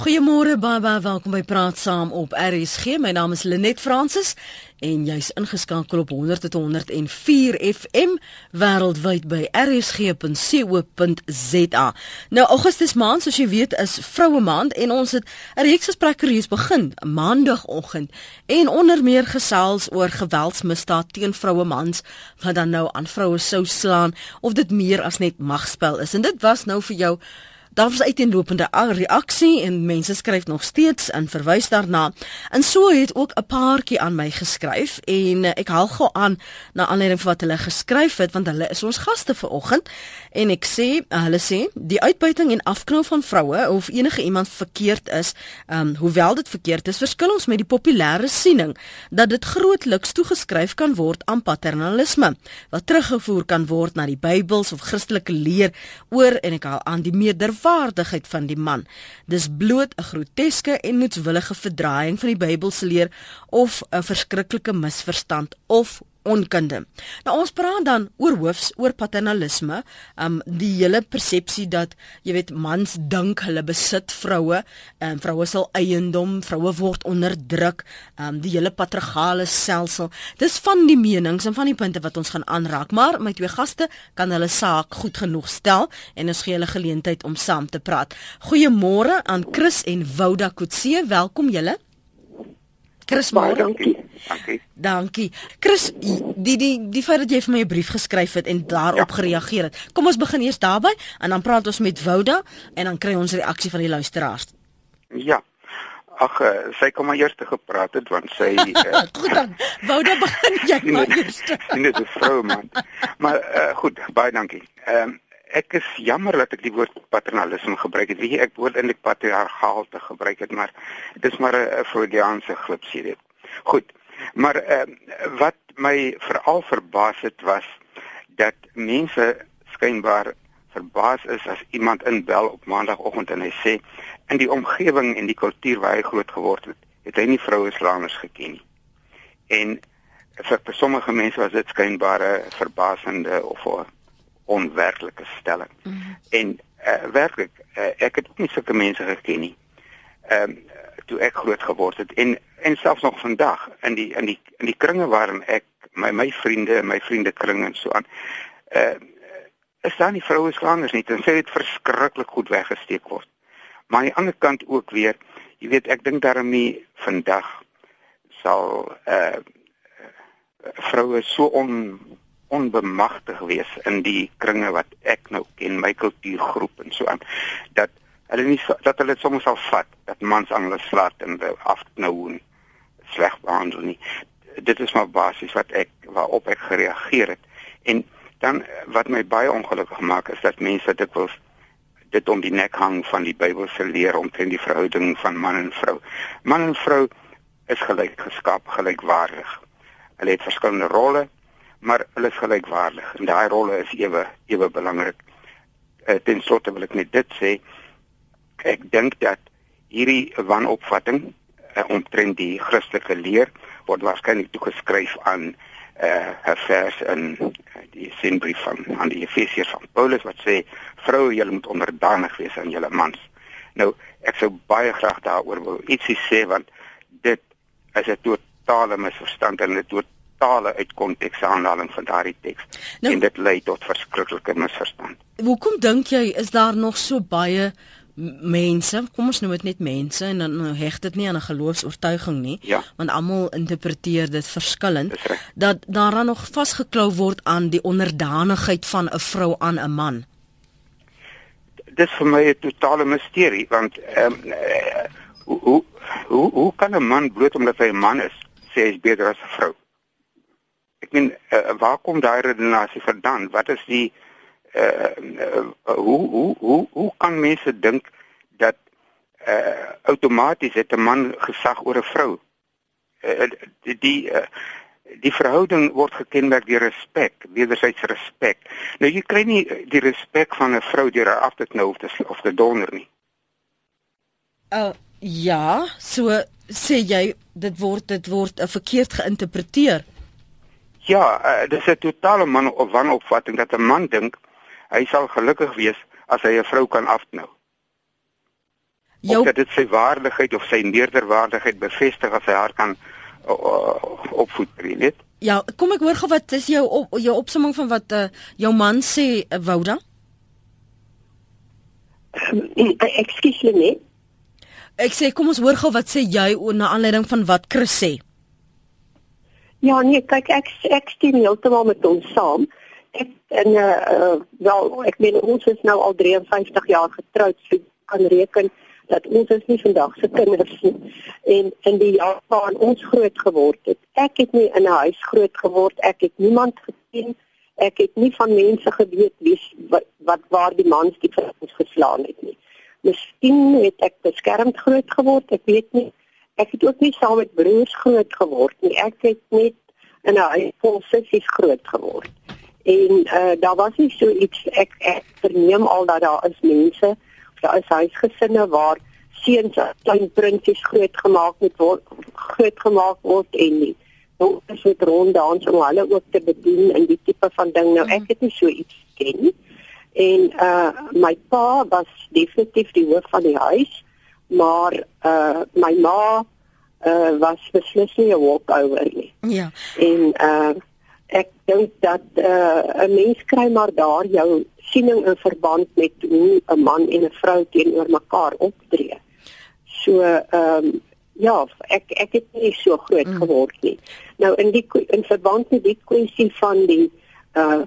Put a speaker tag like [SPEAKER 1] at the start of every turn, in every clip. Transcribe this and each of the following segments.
[SPEAKER 1] Goeiemôre baie baie welkom by Praat Saam op RSG. My naam is Lenet Fransis en jy's ingeskakel op 100.104 FM wêreldwyd by rsg.co.za. Nou Augustus maand, soos jy weet, is Vroue Maand en ons het 'n reeks gesprekke reeds begin maandagooggend en onder meer gesels oor geweldsmisdaad teen vroue mans wat dan nou aan vroue sou slaan of dit meer as net magspel is. En dit was nou vir jou Daar was uiteenlopende reaksie en mense skryf nog steeds en verwys daarna. En so het ook 'n paartjie aan my geskryf en eh, ek haal gou aan na aanleiding van wat hulle geskryf het want hulle is ons gaste vanoggend en ek sê hulle sê die uitbuiting en afknou van vroue of enige iemand verkeerd is, ehm um, hoewel dit verkeerd is, verskil ons met die populêre siening dat dit grootliks toegeskryf kan word aan paternalisme wat teruggevoer kan word na die Bybels of Christelike leer oor en ek haal aan die meerder vaardigheid van die man. Dis bloot 'n groteske en moedswillige verdraaiing van die Bybelse leer of 'n verskriklike misverstand of onkunde. Nou ons praat dan oor hoofs oor paternalisme, um die hele persepsie dat jy weet mans dink hulle besit vroue, um, vroue sal eiendom, vroue word onderdruk, um die hele patriargale stelsel. Dis van die menings en van die punte wat ons gaan aanraak, maar my twee gaste kan hulle saak goed genoeg stel en ons gee hulle geleentheid om saam te praat. Goeiemôre aan Chris en Wouda Kutse, welkom julle. Chris,
[SPEAKER 2] baie dankie. Dankie.
[SPEAKER 1] Dankie. Chris, die die die feit dat jy vir my 'n brief geskryf het en daarop ja. gereageer het. Kom ons begin eers daarby en dan praat ons met Wouda en dan kry ons reaksie van die luisteraars.
[SPEAKER 2] Ja. Ag, uh, sy kom maar eers te gepraat het want sy uh,
[SPEAKER 1] Goed dan. Wouda begin jy maar eers.
[SPEAKER 2] Dit is vrou man. Maar uh, goed, baie dankie. Ehm um, ek is jammer dat ek die woord paternalisme gebruik het. Weet jy, ek word eintlik patriargaal te gebruik het, maar dit is maar 'n Freudiaanse glipsie dit. Goed. Maar uh, wat my veral verbaas het was dat mense skynbaar verbaas is as iemand inbel op maandagooggend en hy sê in die omgewing en die kultuur waar hy groot geword het, het hy nie vroue slaaners geken nie. En vir, sommige mense was dit skynbaar 'n verbasende of 'n onwerklike stelling. Mm -hmm. En uh, werklik, uh, ek het ook nie sulke mense geken nie. Ehm um, toe ek groot geword het en en selfs nog vandag in die in die in die kringe waarin ek my my vriende en my vriendekring en so aan uh is daar nie vroue slangers nie en sê dit verskriklik goed weggesteek word. Maar aan die ander kant ook weer, jy weet ek dink daarom nie vandag sal uh vroue so on onbemagtig wees in die kringe wat ek nou ken, my kultuurgroep en so aan dat hulle nie dat hulle soms sal vat dat mans aan hulle slaat en afknou sleg behandel nie. Dit is maar basies wat ek waarop ek gereageer het. En dan wat my baie ongelukkig maak is dat mense dit wil dit om die nek hang van die Bybelse leer omtrent die verhouding van man en vrou. Man en vrou is gelyk geskaap, gelykwaardig. Hulle het verskillende rolle, maar hulle is gelykwaardig en daai rolle is ewe ewe belangrik. Uh, ten slotte wil ek net dit sê. Ek dink dat hierdie wanopvatting uh, omtrent die Christelike leer word waarskynlik toegeskryf aan 'n uh, vers in uh, die sinbrief van aan die Efesiërs van Paulus wat sê vroue julle moet onderdanig wees aan julle mans. Nou ek sou baie graag daaroor wil ietsie sê want dit is 'n totale misverstand en 'n totale uit konteks aanhaling van daardie teks nou, en dit lei tot verskriklike misverstand.
[SPEAKER 1] Hoekom dink jy is daar nog so baie mense, kom ons noem dit net mense en dan heg dit nie aan 'n geloofs-oortuiging nie,
[SPEAKER 2] ja.
[SPEAKER 1] want almal interpreteer dit verskillend dat daaraan nog vasgeklou word aan die onderdanigheid van 'n vrou aan 'n man.
[SPEAKER 2] Dit is vir my 'n totale misterie want ehm um, uh, hoe, hoe hoe hoe kan 'n man bloot omdat hy 'n man is sê hy's beter as 'n vrou? Ek meen uh, waar kom daai redenasie vandaan? Wat is die uh, uh, hoe hoe hoe hoe kan mense dink dat uh outomaties het 'n man gesag oor 'n vrou? Uh, die die, uh, die verhouding word gekenmerk deur respek, wederzijds respek. Nou jy kry nie die respek van 'n vrou deur haar af te knou of te of te donder nie.
[SPEAKER 1] Uh ja, so sê jy dit word dit word verkeerd geïnterpreteer.
[SPEAKER 2] Ja, uh, dis 'n totale man of wanopvatting dat 'n man dink hy sal gelukkig wees as hy 'n vrou kan afknou. jou... of dat dit sy waardigheid of sy meerderwaardigheid bevestig as hy haar kan uh, opvoed, weet?
[SPEAKER 1] Ja, kom ek hoor gou wat is jou op, jou opsomming van wat uh, jou man sê, uh, Wouda?
[SPEAKER 3] Um, Ekskuus net.
[SPEAKER 1] Ek sê kom ons hoor gou wat sê jy na aanleiding van wat Chris sê.
[SPEAKER 3] Ja nee, kyk ek ek stem heeltemal met hom saam. Ek en uh, uh wel ek meen ons is nou al 53 jaar getroud, so kan reken dat ons is nie vandag se kinders nie. En in die jaar waarin ons groot geword het, ek het nie in 'n huis groot geword, ek het niemand gesien, ek het nie van mense geweet wie wat, wat waar die mans die vir ons geslaan het nie. Miskien het ek beskermd groot geword, ek weet nie. Ek het ook nie saam met broers groot geword nie. Ek het net in 'n huis vol sissies groot geword. En uh daar was nie so iets ek ek verneem al dat daar is mense daar is huisgesinne waar seuns as klein prinsies groot gemaak moet word groot gemaak word en nie. Ons het ronddans om hulle ook te bedien in die tipe van ding. Nou ek het nie so iets ken nie en uh my pa was definitief die hoof van die huis maar uh my ma uh was beslis nie 'n walkover nie.
[SPEAKER 1] Ja.
[SPEAKER 3] En uh ek dink dat uh 'n mens kry maar daar jou siening in verband met hoe 'n man en 'n vrou teenoor mekaar optree. So ehm um, ja, ek ek het nie so groot mm. geword nie. Nou in die in verband met die kwessie van die uh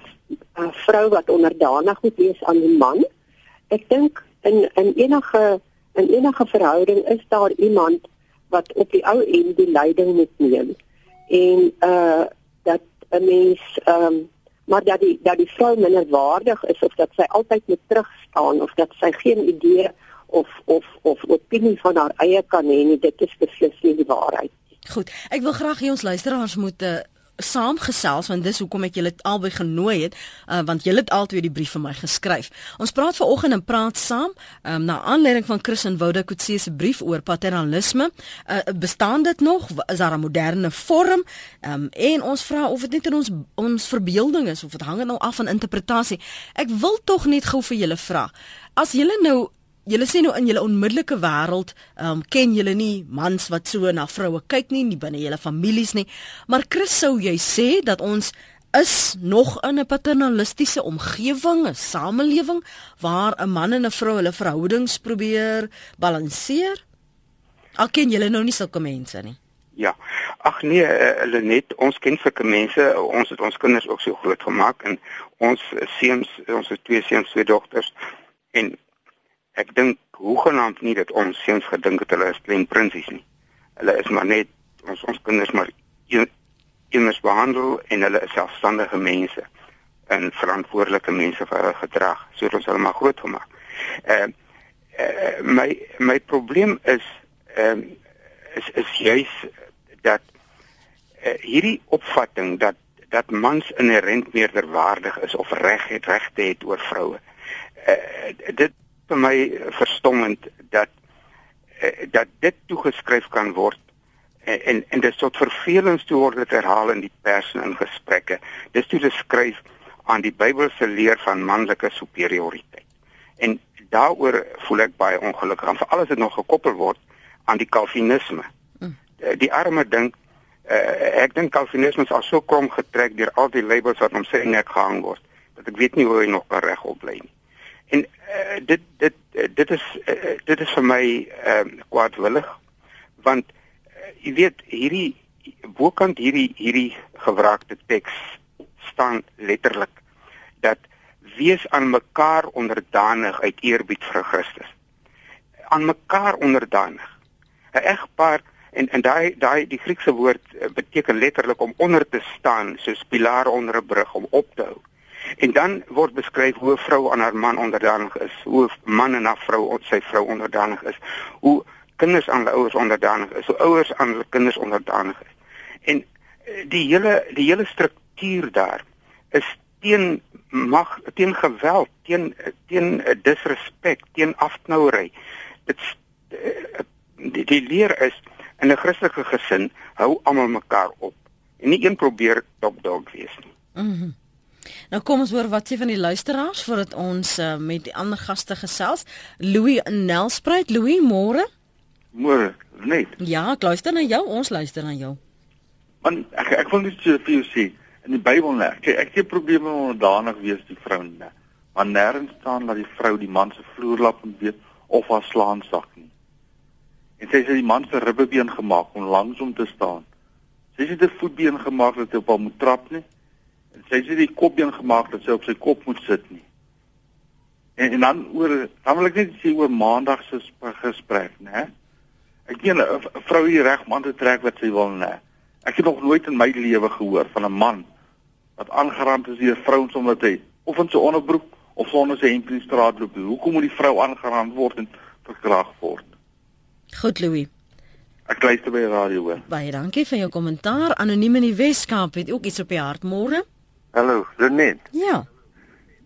[SPEAKER 3] 'n vrou wat onderdanig moet wees aan die man. Ek dink in in enige in enige verhouding is daar iemand wat op die ou end die leiding moet neem. En uh dat 'n mens ehm um, maar dat die dat die vrou minder waardig is of dat sy altyd moet terugstaan of dat sy geen idee of of of opinie van haar eie kan hê nie, dit is beslis nie die waarheid.
[SPEAKER 1] Goed, ek wil graag hê ons luisteraars moet 'n uh, saamgesels want dis hoekom ek julle albei genooi het uh, want julle het albei die brief vir my geskryf. Ons praat vanoggend en praat saam um, na aanleiding van Chris en Woude Kutse se brief oor paternalisme. Uh, bestaan dit nog? Is daar 'n moderne vorm? Um, en ons vra of dit net in ons ons verbeelding is of dit hang nou af van interpretasie. Ek wil tog net gou vir julle vra. As julle nou Julle sê nou in julle onmiddellike wêreld, ehm um, ken julle nie mans wat so na vroue kyk nie, nie binne julle families nie. Maar Chris sou jy sê dat ons is nog in 'n paternalistiese omgewing, 'n samelewing waar 'n man en 'n vrou hulle verhoudings probeer balanseer? Al ken julle nou nie sulke mense nie.
[SPEAKER 2] Ja. Ag nee, eh, hulle net ons ken sulke mense. Ons het ons kinders ook so groot gemaak en ons seuns, ons het twee seuns, twee dogters en Ek dink hoegenaamd nie dat ons seuns gedink het hulle is klein prinsies nie. Hulle is maar net ons ons kinders maar kinders behandel en hulle is selfstandige mense en verantwoordelike mense vir hulle gedrag. So het ons hulle maar groot gemaak. Ehm uh, uh, my my probleem is ehm uh, is is juis dat uh, hierdie opvatting dat dat mans inherënt meerderwaardig is of reg het regte het oor vroue. Uh, dit vir my verstommend dat eh, dat dit toegeskryf kan word en en, en dit tot vervelings toe word herhaal in die pers en in gesprekke. Dis toe geskryf aan die Bybelse leer van manlike superioriteit. En daaroor voel ek baie ongelukkig, en veral as dit nog gekoppel word aan die Calvinisme. Mm. Die arme dink uh, ek dink Calvinisme is al so krom getrek deur al die labels wat om sy nek gehang word dat ek weet nie hoe hy nog regop bly nie. En uh, dit dit uh, dit is uh, dit is vir my ehm uh, kwaadwillig want uh, jy weet hierdie bokant hierdie hierdie gewraakte teks staan letterlik dat wees aan mekaar onderdanig uit eerbied vir Christus. Aan mekaar onderdanig. 'n Egpaar en en daai daai die Griekse woord beteken letterlik om onder te staan soos pilare onder 'n brug om op te hou. En dan word beskryf hoe 'n vrou aan haar man onderdanig is, hoe 'n man en 'n vrou aan sy vrou onderdanig is, hoe kinders aan hulle ouers onderdanig is, hoe ouers aan hulle kinders onderdanig is. En eh, die hele die hele struktuur daar is teen mag, teen geweld, teen teen disrespek, teen afknouery. Dit eh, die, die leer is in 'n Christelike gesin hou almal mekaar op en nie een probeer top dog wees nie.
[SPEAKER 1] Mhm. Mm Nou kom ons hoor wat sê van die luisteraars voordat ons uh, met die ander gaste gesels. Louis in Nelspruit. Louis, môre?
[SPEAKER 4] Môre, net.
[SPEAKER 1] Ja, ek luister na jou. Ons luister na jou.
[SPEAKER 4] Want ek ek wil net vir jou sê in die Bybel nê. Ek ek het probleme met onderdanig wees die vrou nê. Maar nêrens staan dat die vrou die man se vloerlap moet weet of haar slaansak nie. En sy sê die man se ribbebeen gemaak om langs om te staan. Sy sê dit voetbeen gemaak dat hy op hom moet trap nie. Sy sê die kopbeen gemaak dat sy op sy kop moet sit nie. En, en dan oor dan wil ek net sê oor maandag se gesprek, né? Ek meen 'n vrou hier reg man te trek wat sy wil, né? Ek het nog nooit in my lewe gehoor van 'n man wat aangerand is deur vrouens omdat hy of in sy onderbroek of sonder sy hemp in die straat loop. Hoekom moet die vrou aangerand word en verkragt word?
[SPEAKER 1] Goed, Louis.
[SPEAKER 4] Ek luister by die radio hoor.
[SPEAKER 1] Baie dankie vir jou kommentaar. Anoniem in die Weskaap het ook iets op die hart môre.
[SPEAKER 5] Hallo, Lenet.
[SPEAKER 1] Ja.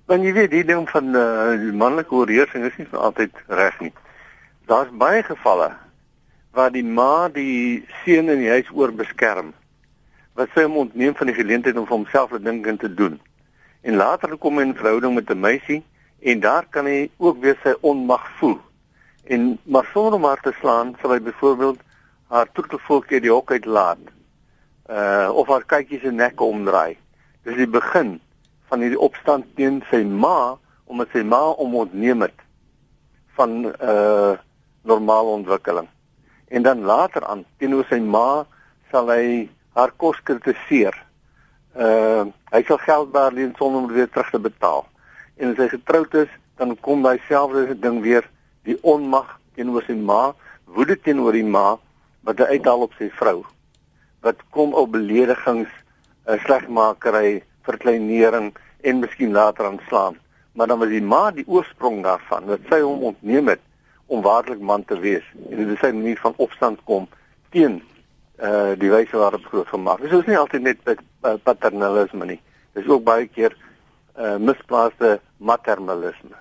[SPEAKER 5] Want jy weet, die ding van uh, die manlike oorheersing is nie vir altyd reg nie. Daar's baie gevalle waar die ma die seun in die huis oor beskerm. Wat sy hom ontneem van die geleentheid om vir homself 'n ding te doen. En later kom hy in verhouding met 'n meisie en daar kan hy ook weer sy onmag voel. En maar sonder om haar te slaan, sal hy byvoorbeeld haar troetelvoeltjie die hok uitlaat. Uh of haar kykies se nek omdraai. Dis die begin van hierdie opstand teen sy ma omdat sy ma hom ontneem het van uh normale ontwikkeling en dan later aan teenoor sy ma sal hy haar kos kritiseer. Uh hy sal geld daar leen sonder om weer terug te betaal. En as hy getroud is, dan kom daai selfde ding weer, die onmag teenoor sy ma, woede teenoor die ma wat hy uithaal op sy vrou. Wat kom op beledigings, uh, slegmakery, verkleinering en miskien later aanslaan. Maar dan was die ma die oorsprong daarvan, dat sy hom ontneem het om waarlik man te wees en dit is sy manier van opstand kom teen uh die wyse waarop groot gemaak. Dis is nie altyd net uh, paternalisme nie. Dis ook baie keer uh misplaaste maternalisme.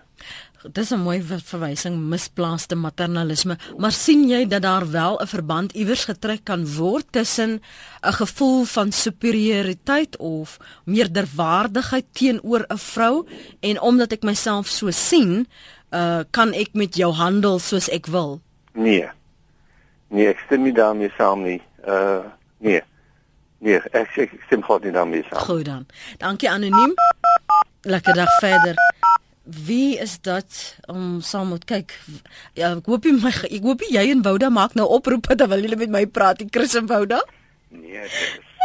[SPEAKER 1] Dis 'n mooi verwysing misplaaste maternalisme, maar sien jy dat daar wel 'n verband iewers getrek kan word tussen 'n gevoel van superioriteit of meerderwaardigheid teenoor 'n vrou en omdat ek myself so sien, uh kan ek met jou handel soos ek wil?
[SPEAKER 5] Nee. Nee, ek stem nie daarmee saam nie. Uh nee. Nee, ek ek stem glad nie daarmee saam.
[SPEAKER 1] Goed dan. Dankie anoniem. Lekker dag verder. Wie is dit om saam met kyk? Ja, ek hoop jy my ek hoop jy en Wouda maak nou oproepe terwyl julle met my praat, die Chris en Wouda.
[SPEAKER 4] Nee, dit is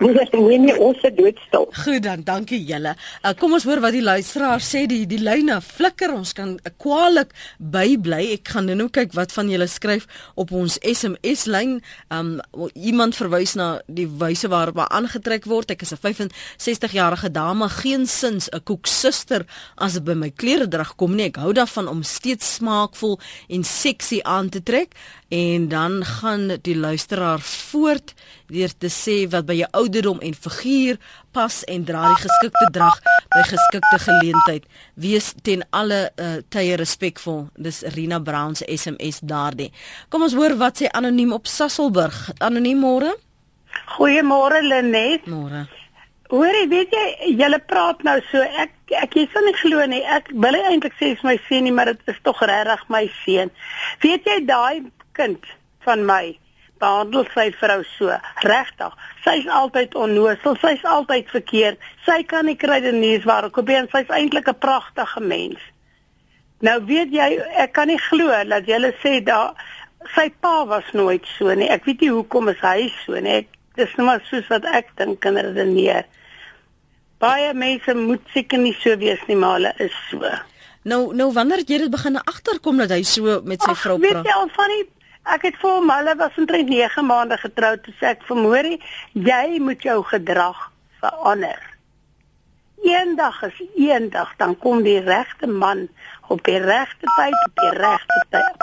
[SPEAKER 3] Moet ek nie ons doodstil.
[SPEAKER 1] Goed dan, dankie julle. Uh, kom ons hoor wat die luisteraar sê. Die die lyne flikker. Ons kan uh, kwaliek bybly. Ek gaan nou kyk wat van julle skryf op ons SMS lyn. Um iemand verwys na die wyse waarop hy aangetrek word. Ek is 'n 65 jarige dame, geensins 'n koeksuster as dit by my klere drag kom nie. Ek hou daarvan om steeds smaakvol en seksie aan te trek en dan gaan die luisteraar voort deur te sê wat by jou ouderdom en figuur pas en dra die geskikte drag by geskikte geleentheid. Wees ten alle uh, tye respekvol. Dis Rina Brown se SMS daardie. Kom ons hoor wat sê anoniem op Sasselburg. Anoniem môre?
[SPEAKER 6] Goeiemôre Lenet.
[SPEAKER 1] Môre.
[SPEAKER 6] Hoorie, weet jy, julle praat nou so ek ek jy sal nie glo nie. Ek wil eintlik sê dis my seun nie, maar dit is tog regtig my seun. Weet jy daai kind van my behandel sy vrou so regtig. Sy's altyd onnoosel, sy's altyd verkeerd. Sy kan nie kry die nuus waar ek probeer, sy's eintlik 'n pragtige mens. Nou weet jy, ek kan nie glo dat jy sê da sy pa was nooit so nie. Ek weet nie hoekom is hy so nie. Ek, dis net maar soos wat ek dink en redeneer. Baie mense moet seker nie so wees nie, maar hulle is so.
[SPEAKER 1] Nou nou wanneer jy dit begin agterkom dat hy so met sy
[SPEAKER 6] Ach,
[SPEAKER 1] vrou
[SPEAKER 6] Weet
[SPEAKER 1] praat.
[SPEAKER 6] jy al van die ek het vir hom, hulle was omtrent 9 maande getroud, toe sê ek vir Mori, jy moet jou gedrag verander. Eendag is eendag, dan kom die regte man op die regte tyd op die regte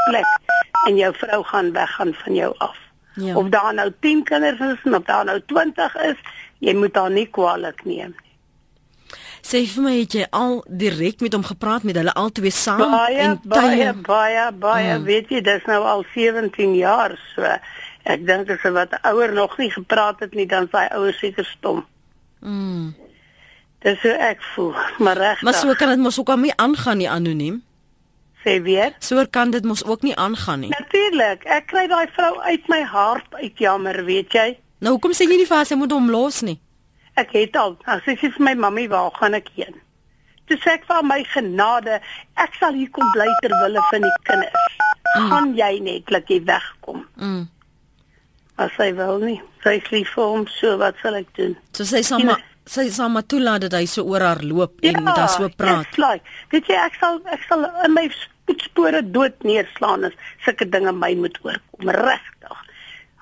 [SPEAKER 6] plek en jou vrou gaan weggaan van jou af.
[SPEAKER 1] Ja.
[SPEAKER 6] Of daar nou 10 kinders is of daar nou 20 is, jy moet haar nie kwaadlik neem nie.
[SPEAKER 1] Sê vir my het jy al direk met hom gepraat met hulle albei saam
[SPEAKER 6] Baie
[SPEAKER 1] en
[SPEAKER 6] baie
[SPEAKER 1] tye
[SPEAKER 6] baie baie
[SPEAKER 1] Mm.
[SPEAKER 6] weet jy dis nou al 17 jaar so. Ek dink as hy wat ouer nog nie gepraat het nie dan sy ouers seker stom.
[SPEAKER 1] Mm.
[SPEAKER 6] Dis hoe ek voel, maar reg.
[SPEAKER 1] Maar so kan dit mos ook aan my aangaan nie anoniem.
[SPEAKER 6] sê weer.
[SPEAKER 1] So kan dit mos ook nie aangaan nie.
[SPEAKER 6] Natuurlik, ek kry daai vrou uit my hart uit jammer, weet jy?
[SPEAKER 1] Nou hoekom sê jy nie vir haar sy moet hom los nie?
[SPEAKER 6] Ek het al, sy sê vir my mammie, waar gaan ek heen? Toe sê ek vir my genade, ek sal hier kom bly ter wille van die kinders. Gaan jy netlik hier wegkom?
[SPEAKER 1] Mm.
[SPEAKER 6] As sy wil nie. Sy is lief vir hom, so wat sal ek doen?
[SPEAKER 1] So sy sal maar sy sal maar toelaat dat hy so oor haar loop en ja, daar so praat.
[SPEAKER 6] Yes, like, weet jy ek sal ek sal in my spoedspore dood neerslaan as sulke dinge my moet oorkom. Regtig.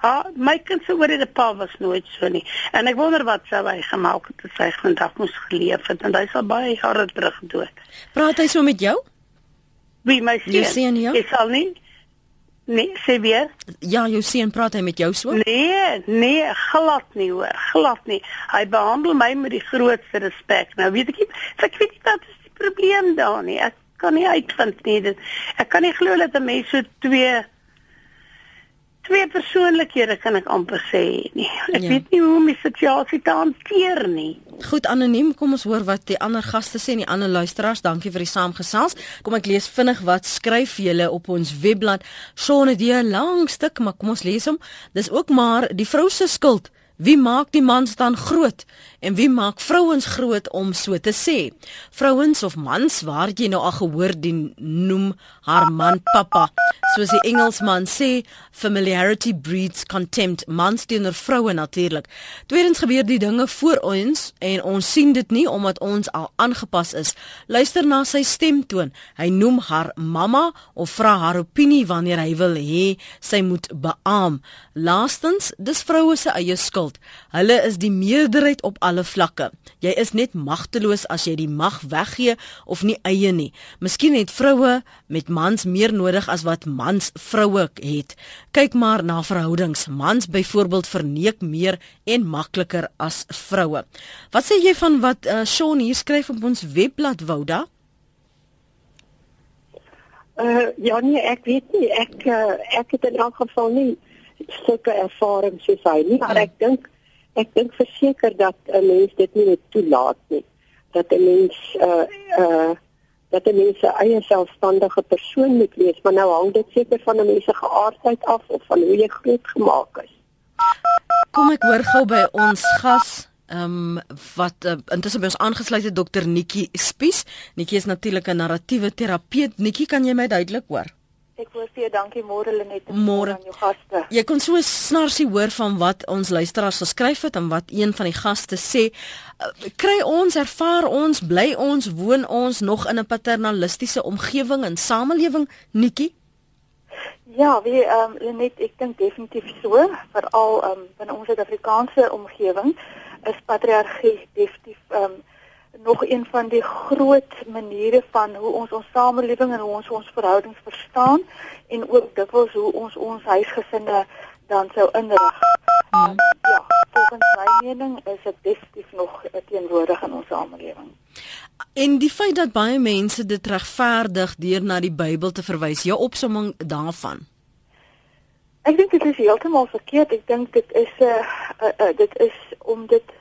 [SPEAKER 6] Ha, my kind se oor die pa was nooit so nie. En ek wonder wat sou hy gemaak het as hy vandag moes geleef het en hy sal baie jare terug dood.
[SPEAKER 1] Praat hy so met jou?
[SPEAKER 6] Wie my seun?
[SPEAKER 1] Jou seun, ja.
[SPEAKER 6] Hy sal nie Nee, sê weer.
[SPEAKER 1] Ja, jou seun praat hy met jou so?
[SPEAKER 6] Nee, nee, glad nie hoor, glad nie. Hy behandel my met die grootste respek. Nou weet ek nie, ek weet nie wat is die probleem daar nie. Ek kan nie uitvind nie. Dit, ek kan nie glo dat 'n mens so twee twee persoonlikhede kan ek amper sê nie. Ek ja. weet nie hoe om die situasie te hanteer nie.
[SPEAKER 1] Goed anoniem, kom ons hoor wat die ander gaste sê en die ander luisteraars. Dankie vir die saamgesels. Kom ek lees vinnig wat skryf julle op ons webblad. Shaun het 'n lang stuk, maar kom ons lees hom. Dis ook maar die vrou se skuld. Wie maak die mans dan groot en wie maak vrouens groot om so te sê? Vrouens of mans, waar jy nou al gehoor die noem haar man pappa. Soos die Engelsman sê, familiarity breeds contempt. Mans teenoor vroue natuurlik. Tweedens gebeur die dinge voor ons en ons sien dit nie omdat ons al aangepas is. Luister na sy stemtoon. Hy noem haar mamma of vra haar opinie wanneer hy wil hê sy moet beam. Laastens, dis vroue se eie skuld. Hulle is die meerderheid op alle vlakke. Jy is net magteloos as jy die mag weggee of nie eie nie. Miskien het vroue met mans meer nodig as wat mans vroue het. Kyk maar na verhoudings. Mans byvoorbeeld verneek meer en makliker as vroue. Wat sê jy van wat uh, Shaun hier skryf op ons webblad Wouda?
[SPEAKER 3] Uh ja nee, ek weet nie. Ek uh, ek het in elk geval nie sulke ervaring soos hy nie, maar ek dink ek dink verseker dat 'n mens dit nie net toelaat nie. Dat 'n mens uh uh dat 'n mens 'n eie selfstandige persoon moet wees, maar nou hang dit seker van 'n mens se geaardheid af of van hoe jy grootgemaak is.
[SPEAKER 1] Kom ek hoor gou by ons gas Ehm um, wat uh, intussen by ons aangesluit het dokter Nikki Spies. Nikki is natuurlik 'n narratiewe terapeut. Nikki, kan jy my duidelik hoor?
[SPEAKER 7] Ek wil sê dankie môre Lenet en môre aan jou gaste.
[SPEAKER 1] Jy kon so snarsie hoor van wat ons luisteraars geskryf het en wat een van die gaste sê. Uh, kry ons ervaar ons bly ons woon ons nog in 'n paternalistiese omgewing en samelewing Nikki?
[SPEAKER 7] Ja, wie ehm um, Lenet, ek dink definitief so, veral ehm um, in ons Suid-Afrikaanse omgewing is patriargie definitief ehm um, nog een van die groot maniere van hoe ons ons samelewing en hoe ons ons verhoudings verstaan en ook dikwels hoe ons ons huisgesinne dan sou inrig. Hmm. Ja, volgens my mening is dit definitief nog teenwoordig in ons samelewing.
[SPEAKER 1] En die feit dat baie mense dit regverdig deur na die Bybel te verwys, jou opsomming daarvan.
[SPEAKER 7] Ek dink dit is heeltemal verkeerd. Ek dink dit is 'n uh, uh, uh, dit is om dit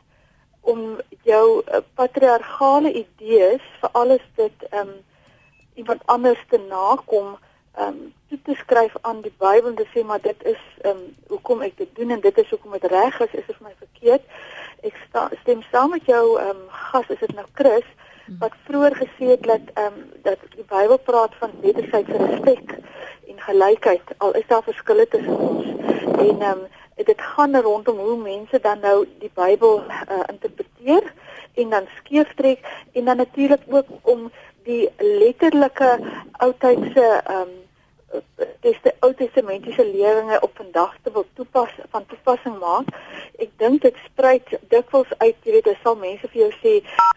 [SPEAKER 7] om jou uh, patriargale idees vir alles dit ehm um, iemand anders te nakom ehm um, toe te skryf aan die Bybel en te sê maar dit is ehm um, hoekom ek dit doen en dit is hoekom dit reg is is vir my verkeerd. Ek sta, stem saam met jou ehm um, gas is dit nou Chris wat vroeër gesê het dat ehm um, dat die Bybel praat van wederwysige respek en gelykheid al is daar verskille tussen ons en ehm um, dit gaan rondom hoe mense dan nou die Bybel uh, interpreteer en dan skeeftrek en dan natuurlik ook om die letterlike oudheidse ehm um, dis die Ou Testamentiese leringe op vandag te wil toepas van toepassing maak. Ek dink dit spruit dikwels uit, jy weet, dit sal mense vir jou sê,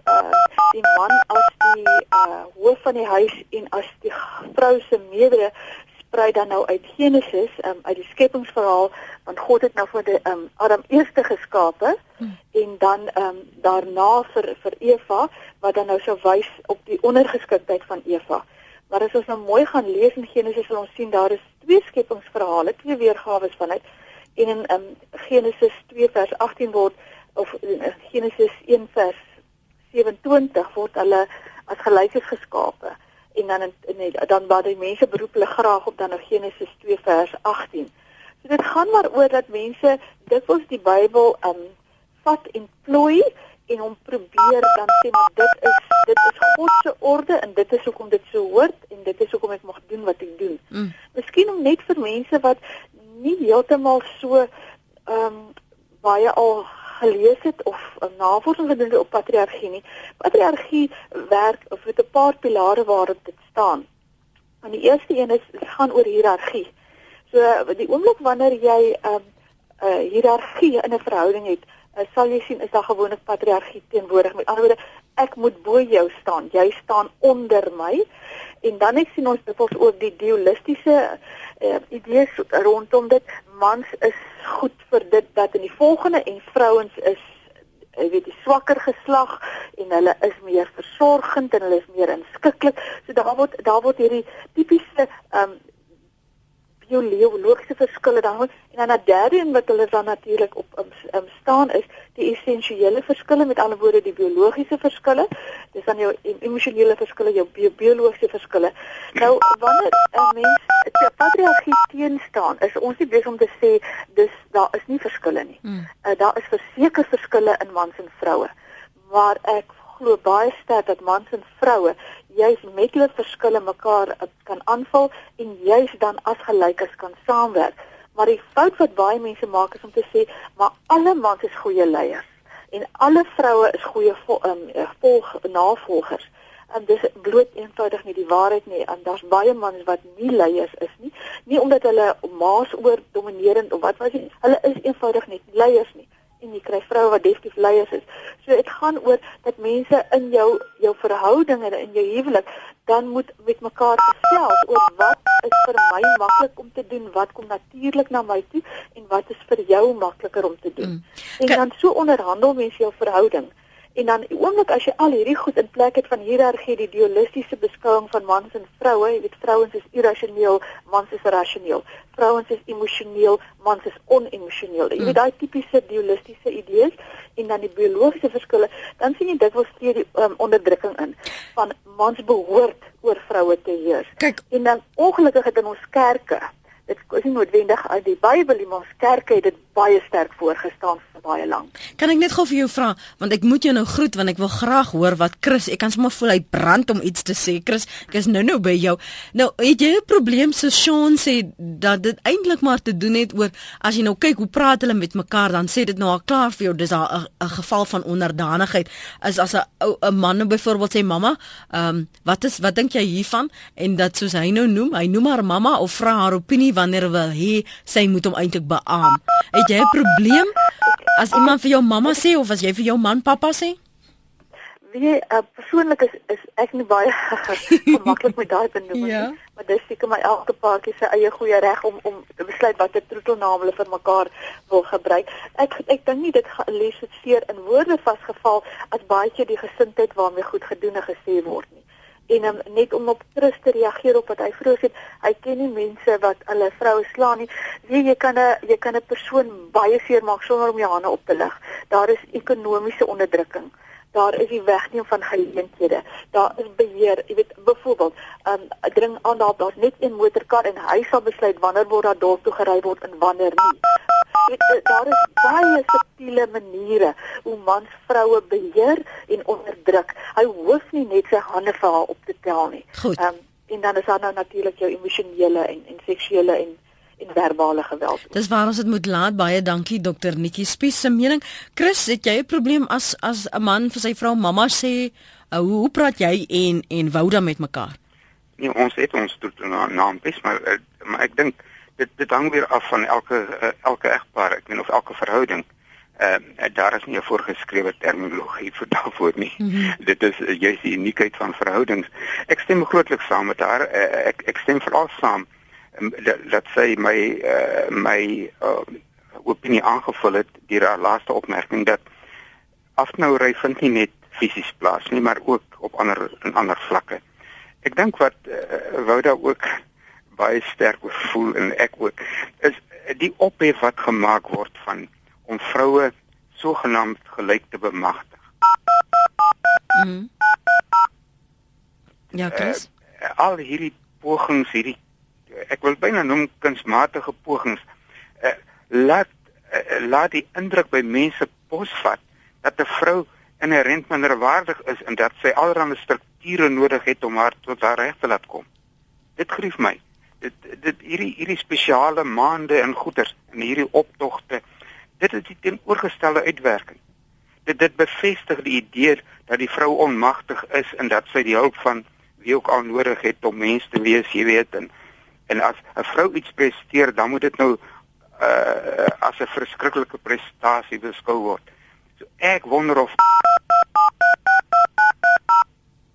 [SPEAKER 7] uh die man as die uh hoof van die huis en as die vrou se meerdere sprei dan nou uit Genesis, um, uit die skepingsverhaal, want God het nou vir die um, Adam eerste geskape hmm. en dan um, daarna vir vir Eva wat dan nou sou wys op die ondergeskiktheid van Eva. Maar as ons nou mooi gaan lees in Genesis sal ons sien daar is twee skepingsverhale, twee weergawe van dit. En in um, Genesis 2 vers 18 word of in Genesis 1 vers 27 word hulle as gelykes geskape en dan in, in dan waar die mense beroep hulle graag op dan Genesis 2 vers 18. So dit gaan maar oor dat mense dikwels die Bybel um vat en plooi en hom probeer dan sê maar dit is dit is God se orde en dit is hoekom dit so hoort en dit is hoekom ek mag doen wat ek doen. Mm. Miskien om net vir mense wat nie heeltemal so ehm um, baie al gelees het of 'n navorsing gedoen het op patriargie nie. Patriargie werk of met 'n paar pilare waarop dit staan. En die eerste een is gaan oor hiërargie. So die oomblik wanneer jy 'n um, uh, hiërargie in 'n verhouding het, uh, sal jy sien is daar gewoonlik patriargie teenwoordig. Met ander woorde, ek moet bo jou staan, jy staan onder my. En dan ek sien ons dit ook die dualistiese uh, idees rondom dit mans is goed vir dit dat in die volgende en vrouens is jy weet die swakker geslag en hulle is meer versorgend en hulle is meer inskikkelik. So daar word daar word hierdie tipiese ehm um, biologiese verskille dan en dan 'n derde een wat hulle dan natuurlik op um, um, staan is die essensiële verskille met ander woorde die biologiese verskille. Dis dan jou emosionele verskille jou bi biologiese verskille. Nou wanneer 'n mens te patriargie teen staan is ons nie besig om te sê dis daar is nie verskille nie. Hmm. uh, daar is verseker verskille in mans en vroue maar ek glo baie sterk dat mans en vroue juis met hulle verskille mekaar uh, kan aanvul en juis dan as gelykes kan saamwerk. Maar die fout wat baie mense maak is om te sê, maar alle mans is goeie leiers en alle vroue is goeie vol, um, volg navolgers. En dis bloot eenvoudig nie die waarheid nie. En daar's baie mans wat nie leiers is nie, nie omdat hulle maas oor dominerend of wat was dit. Hulle is eenvoudig net leiers nie en jy kry vroue wat definitief leiers is. So dit gaan oor dat mense in jou jou verhouding en in jou huwelik dan moet met mekaar gesels oor wat is vir my maklik om te doen, wat kom natuurlik na my toe en wat is vir jou makliker om te doen. Mm. En dan so onderhandel mense jou verhouding. En dan die oomblik as jy al hierdie goed in plek het van hiërargie, die dualistiese beskouing van mans en vroue, jy weet vrouens is irrasioneel, mans is rasioneel. Vrouens is emosioneel, mans is onemosioneel. Jy weet daai tipiese dualistiese idees en dan die biologiese verskille, dan sien jy dit wil steeds die um, onderdrukking in van mans behoort oor vroue te heers.
[SPEAKER 1] Kijk,
[SPEAKER 7] en dan ongelukkig het in ons kerke dit is nie noodwendig uit die Bybel nie, maar ons kerk het dit baie sterk voorgestaan vir baie lank.
[SPEAKER 1] Kan ek net gou vir jou vra, want ek moet jou nou groet want ek wil graag hoor wat Chris, ek kan sommer voel hy brand om iets te sê. Chris, ek is nou nou by jou. Nou, het jy 'n probleem so Sean sê dat dit eintlik maar te doen het oor as jy nou kyk hoe praat hulle met mekaar, dan sê dit nou al klaar vir jou dis daar 'n geval van onderdanigheid. Is as 'n ou 'n man nou byvoorbeeld sê mamma, ehm um, wat is wat dink jy hiervan? En dat soos hy nou noem, hy noem haar mamma of vra haar opinie wanneer wil hê sy moet hom eintlik beam. Het jy 'n probleem as iemand vir jou mamma sê of as jy vir jou man pappa sê?
[SPEAKER 7] Wie uh, persoonlik is is ek nie baie gemaklik met daai benoeming ja. nie, maar dis seker my elke paartjie se eie goeie reg om om te besluit watter troetelnaam hulle vir mekaar wil gebruik. Ek ek dink nie dit gaan lees dit seer in woorde vasgeval as baie keer die gesindheid waarmee goed gedoen en gesê word nie en um, net om op Chris te reageer op wat hy vroeër sê, hy ken nie mense wat hulle vroue slaan nie. Wie jy kan 'n jy kan 'n persoon baie seermaak sonder om jou hande op te lig. Daar is ekonomiese onderdrukking. Daar is die wegneem van geleenthede. Daar is beheer. Jy weet byvoorbeeld, um dring aan daar daar's net een motorkar en hy sal besluit wanneer word daar dorp toe gery word en wanneer nie. Weet, eh, daar is baie subtiele maniere hoe mans vroue beheer en onderdruk. Hy hoef nie net sy hande vir haar op te tel nie.
[SPEAKER 1] Ehm um,
[SPEAKER 7] en dan is daar nou natuurlik jou emosionele en en seksuele en verbale geweld.
[SPEAKER 1] Dis waar ons dit moet laat. Baie dankie dokter Nikki Spies se mening. Chris, het jy 'n probleem as as 'n man vir sy vrou mamma sê, uh, hoe, hoe praat jy en en wou dan met mekaar?
[SPEAKER 2] Nee, ons het ons tot naam na, maar uh, maar ek dink dit dit hang weer af van elke uh, elke egpaar, ek meen of elke verhouding. Ehm uh, daar is nie 'n voorgeskrewe terminologie vir daarvoor nie. Mm -hmm. Dit is uh, juist die uniekheid van verhoudings. Ek stem grootliks saam met haar. Uh, ek ek stem veral saam dat, sy my uh, my uh, opinie aangevul het deur haar laaste opmerking dat afnouery vind nie net fisies plaas nie, maar ook op ander in ander vlakke. Ek dink wat uh, wou daar ook baie sterk voel en ek ook is die ophef wat gemaak word van om vroue sogenaamd gelyk te bemagtig.
[SPEAKER 1] Mhm. Ja, Chris.
[SPEAKER 2] Uh, al hierdie pogings hierdie ek wil byna noem kunsmatige pogings uh, laat uh, laat die indruk by mense posvat dat 'n vrou inherënt minderwaardig is en dat sy allerlei strukture nodig het om haar tot haar reg te laat kom. Dit grief my. Dit dit hierdie hierdie spesiale maande en goeders en hierdie optogte dit is die teenoorgestelde uitwerking. Dit dit bevestig die idee dat die vrou onmagtig is en dat sy die hulp van wie ook al nodig het om mens te wees, jy weet en en as 'n vrou iets presteer, dan moet dit nou uh as 'n verskriklike prestasie beskou word. So ek wonder of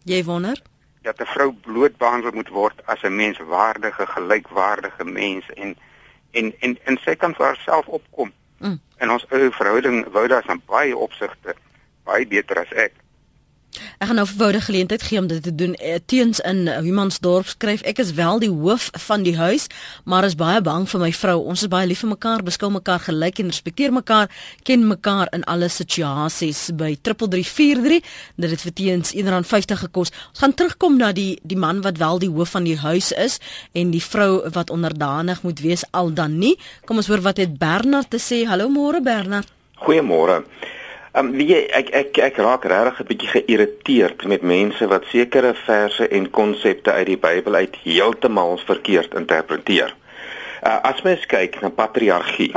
[SPEAKER 1] Jy wonder
[SPEAKER 2] dat 'n vrou bloot behandel moet word as 'n menswaardige, gelykwaardige mens en en en en sy kan vir haarself opkom. Mm. En ons ou verhouding wou daar aan baie opsigte baie beter as ek.
[SPEAKER 1] Ek gaan nou 'n woude geleentheid gee om dit te doen. Eh, teens in Humansdorp skryf ek is wel die hoof van die huis, maar is baie bang vir my vrou. Ons is baie lief vir mekaar, beskou mekaar gelyk en respekteer mekaar, ken mekaar in alle situasies. By 3343, dit het vir teens R150 gekos. Ons gaan terugkom na die die man wat wel die hoof van die huis is en die vrou wat onderdanig moet wees al dan nie. Kom ons hoor wat het Bernard te sê. Hallo môre Bernard.
[SPEAKER 8] Goeiemôre. Um, weet jy, ek ek ek raak regtig 'n bietjie geïrriteerd met mense wat sekere verse en konsepte uit die Bybel uit heeltemal verkeerd interpreteer. Uh, as mens kyk na patriargie.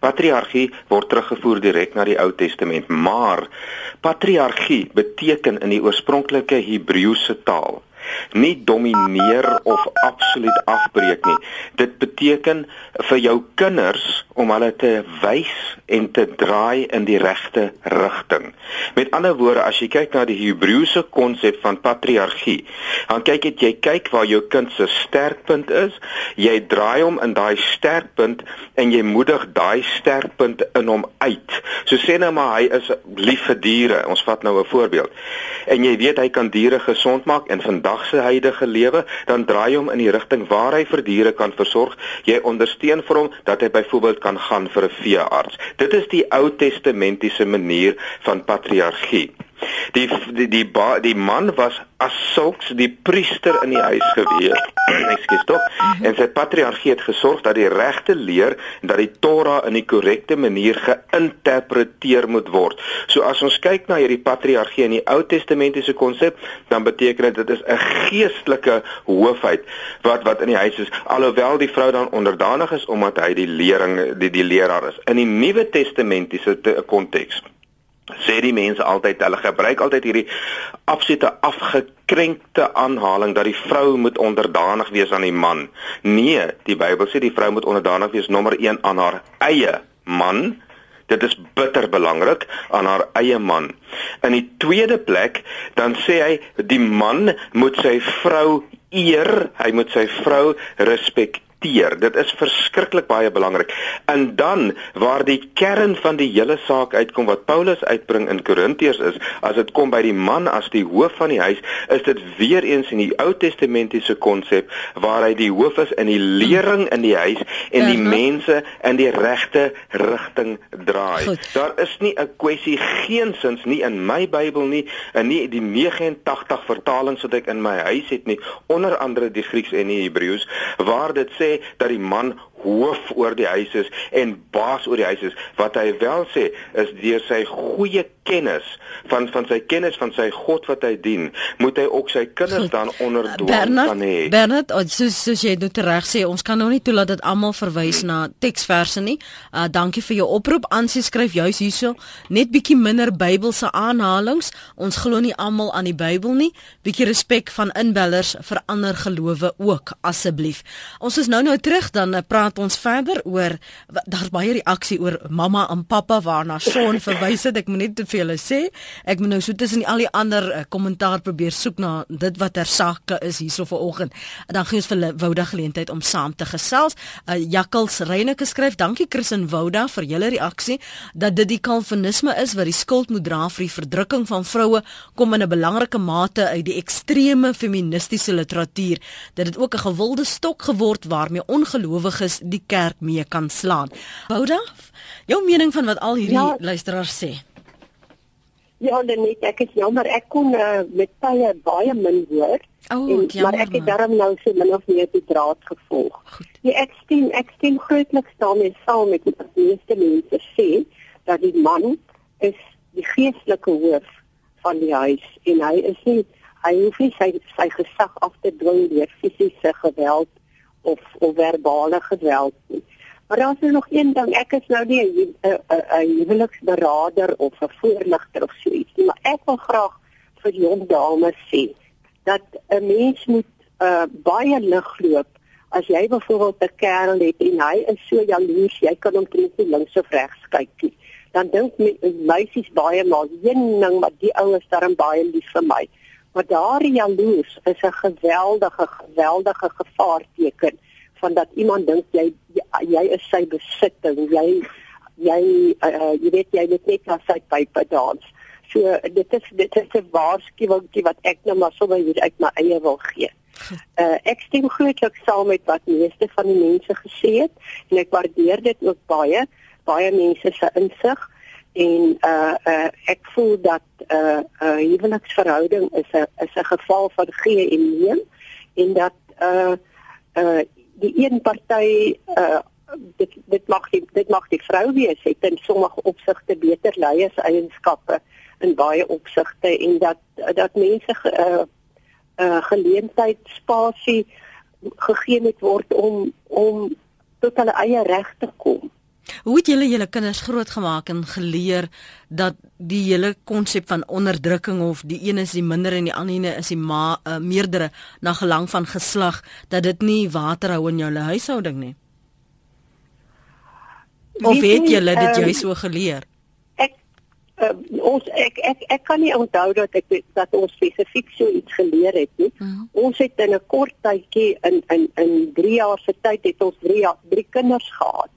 [SPEAKER 8] Patriargie word teruggevoer direk na die Ou Testament, maar patriargie beteken in die oorspronklike Hebreëse taal nie domineer of absoluut afbreek nie. Dit beteken vir jou kinders om hulle te wys en te draai in die regte rigting. Met ander woorde, as jy kyk na die Hebreëse konsep van patriargie, dan kyk dit jy kyk waar jou kind se sterkpunt is, jy draai hom in daai sterkpunt en jy moedig daai sterkpunt in hom uit. So sê nou maar hy is lief vir diere. Ons vat nou 'n voorbeeld. En jy weet hy kan diere gesond maak en vandag se huidige lewe, dan draai hom in die rigting waar hy vir diere kan versorg. Jy ondersteun vir hom dat hy byvoorbeeld kan gaan vir 'n veearts. Dit is die Ou Testamentiese manier van patriargie. Die die die, ba, die man was as sulks die priester in die huis gewees. Ekskuus tog. En sy patriargie het gesorg dat die regte leer en dat die Torah in die korrekte manier geïnterpreteer moet word. So as ons kyk na hierdie patriargie in die Ou Testamentiese konsep, dan beteken dit dit is 'n geestelike hoofheid wat wat in die huis is alhoewel die vrou dan onderdanig is omdat hy die lering die die leraar is. In die Nuwe Testamentiese konteks sê die mense altyd hulle gebruik altyd hierdie absolute afgekrenkte aanhaling dat die vrou moet onderdanig wees aan die man. Nee, die Bybel sê die vrou moet onderdanig wees nommer 1 aan haar eie man. Dit is bitter belangrik aan haar eie man. In die tweede plek dan sê hy die man moet sy vrou eer, hy moet sy vrou respekteer hanteer. Dit is verskriklik baie belangrik. En dan waar die kern van die hele saak uitkom wat Paulus uitbring in Korintiërs is, as dit kom by die man as die hoof van die huis, is dit weer eens in die Ou Testamentiese konsep waar hy die hoof is in die lering in die huis en die mense in die regte rigting draai. Goed. Daar is nie 'n kwessie geensins nie in my Bybel nie, en nie die 89 vertalings wat ek in my huis het nie, onder andere die Grieks en die Hebreëus, waar dit sê dat die man hoof oor die huis is en baas oor die huis is. Wat hy wel sê is deur sy goeie kennis van van sy kennis van sy God wat hy dien, moet hy ook sy kinders dan onder dwang kan hê.
[SPEAKER 1] Bernard, soos soos jy dit reg sê, ons kan nou nie toelaat dat almal verwys na teksverse nie. Uh dankie vir jou oproep. Ansie skryf juis hierso net bietjie minder Bybelse aanhalinge. Ons glo nie almal aan die Bybel nie. Bietjie respek van inbellers vir ander gelowe ook asseblief. Ons is nou nou terug dan uh, praat praat ons verder oor daar's baie reaksie oor mamma en pappa waarna son verwys het. Ek moet net vir julle sê, ek moet nou so tussen al die ander uh, kommentaar probeer soek na dit wat ter sake is hierso vanoggend. Dan gee ons vir woude geleentheid om saam te gesels. Uh, Jakkels Reyneke skryf: "Dankie Chris en Wouda vir julle reaksie dat dit die kalvinisme is wat die skuld moet dra vir die verdrukking van vroue kom in 'n belangrike mate uit die ekstreme feministiese literatuur. Dat dit ook 'n gewilde stok geword waarmee ongelowiges die kerk mee kan slaan. Bouda, jou mening van wat al hierdie ja, luisteraars sê?
[SPEAKER 3] Ja, net ek is jammer ek kon uh, met tye baie min hoor.
[SPEAKER 1] Oh,
[SPEAKER 3] en,
[SPEAKER 1] jammer,
[SPEAKER 3] maar ek het daarom nou so min of meer die draad gevolg.
[SPEAKER 1] Goed.
[SPEAKER 3] Nee, ek stem ek stem grootliks daarmee saam met wat die meeste mense sê dat die man is die geestelike hoof van die huis en hy is nie hy hoef nie sy sy gesag af te dwing deur fisiese geweld of of verbale geweld nie. Maar daar is er nog een ding, ek is nou nie 'n huweliksberader of 'n voorligter of so iets nie, maar ek wil graag vir jong dames sê dat 'n mens moet uh, baie lig loop as jy byvoorbeeld 'n kerel het en hy is so jaloers, jy kan hom net nie links of regs kyk nie. Dan dink me, meisies baie maar, "Jenning, maar die ou is darm baie lief vir my." Maar daardie jaloers is 'n geweldige geweldige gevaarteken van dat iemand dink jy jy, jy is sy besitting, jy jy uh, jy weet jy moet net na sy pype dans. So dit is dit is 'n waarskuwing wat ek nou maar sommer hier uit my eie wil gee. Uh, ek stem grootliks saam met wat meeste van die mense gesê het en ek waardeer dit ook baie baie mense se insig en uh uh ek voel dat uh uh, huweliksverhouding is 'n is 'n geval van gee en neem en dat uh uh die een party uh dit dit mag die, dit mag die vrou wees het in sommige opsigte beter leierseienskappe in baie opsigte en dat dat mense uh uh geleentheid spasie gegee moet word om om tot hulle eie reg te kom.
[SPEAKER 1] Hoe het julle julle kinders grootgemaak en geleer dat die hele konsep van onderdrukking of die een is die minder en die ander is die ma, uh, meerdere na gelang van geslag dat dit nie water hou in jou huishouding nie? Of
[SPEAKER 3] Weet
[SPEAKER 1] het julle dit
[SPEAKER 3] ehm,
[SPEAKER 1] jy so geleer?
[SPEAKER 3] Ek uh, ons ek, ek ek kan nie onthou dat ek dat ons spesifiek so iets geleer het nie.
[SPEAKER 1] Mhm.
[SPEAKER 3] Ons het in 'n kort tydjie in in in 3 jaar se tyd het ons 3 jaar drie kinders gehad.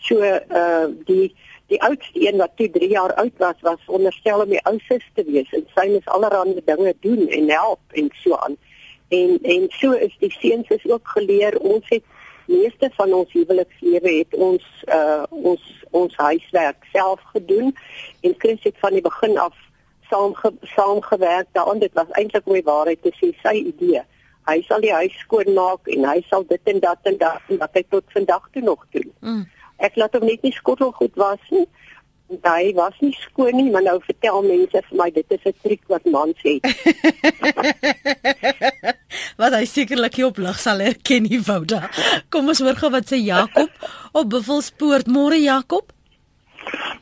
[SPEAKER 3] So uh die die oudste een wat toe 3 jaar oud was was onderstel om die oudste te wees en sy moes allerlei dinge doen en help en so aan. En en so is die seuns is ook geleer ons het meeste van ons huwelikslewe het ons uh ons ons huiswerk self gedoen en Chris het van die begin af saam saamgewerk daaraan dit was eintlik om die waarheid te sê sy idee hy sal die huis skoonmaak en hy sal dit en dat en dat en wat hy tot vandag toe nog doen
[SPEAKER 1] Mm.
[SPEAKER 3] Ek laat hom net nie skottelgoed was nie hy was nie skoon nie maar nou vertel mense vir my dit is 'n triek wat mans het
[SPEAKER 1] wat hy sekerlik nie op lig sal herken nie, Wouda. Kom ons hoor gou wat sê Jakob op Buffelspoort. Môre Jakob.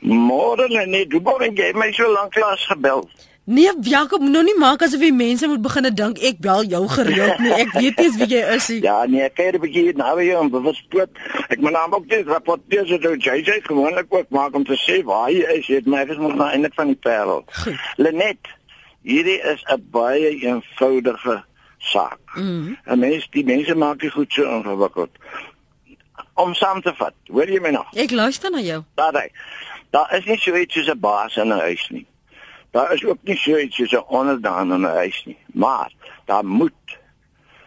[SPEAKER 9] Môre nee, jy wou net my so lank klas gebel.
[SPEAKER 1] Nee, Jakob, nou nie maak asof die mense moet begine dink ek bel jou gereeld nie. Ek weet nie wie jy is nie.
[SPEAKER 9] Ja, nee, ek het 'n bietjie nou weer om bewuspoort. Ek moet nou ook dit rapporteer so dat jy sê gewoonlik ook maak om te sê waar jy is. Jy het my eens moet na einde van die parel. Lenet, hierdie is 'n baie eenvoudige saak.
[SPEAKER 1] Mm.
[SPEAKER 9] En mens die mense maak dit goed so ingewikkeld. Om saam te vat. Hoor jy my nog?
[SPEAKER 1] Ek luister na jou.
[SPEAKER 9] Daar daar is nie so iets soos 'n baas in 'n huis nie. Daar is ook nie so iets soos 'n onderdaan in 'n huis nie. Maar daar moet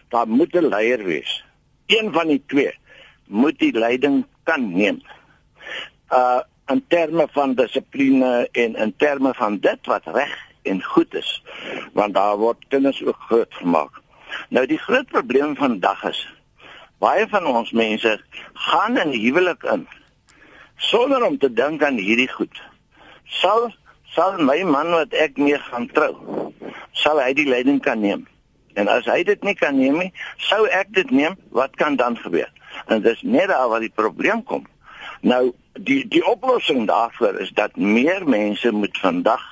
[SPEAKER 9] daar moet 'n leier wees. Een van die twee moet die leiding kan neem. Uh in terme van dissipline en in terme van dit wat reg en goed is. Want daar word kinders ook groot gemaak. Nou die groot probleem vandag is baie van ons mense gaan in huwelik in sonder om te dink aan hierdie goed. Sal sal my man wat ek mee gaan trou, sal hy die leiding kan neem. En as hy dit nie kan neem nie, sou ek dit neem, wat kan dan gebeur? En dis net daar waar die probleem kom. Nou die die oplossing daarvoor is dat meer mense moet vandag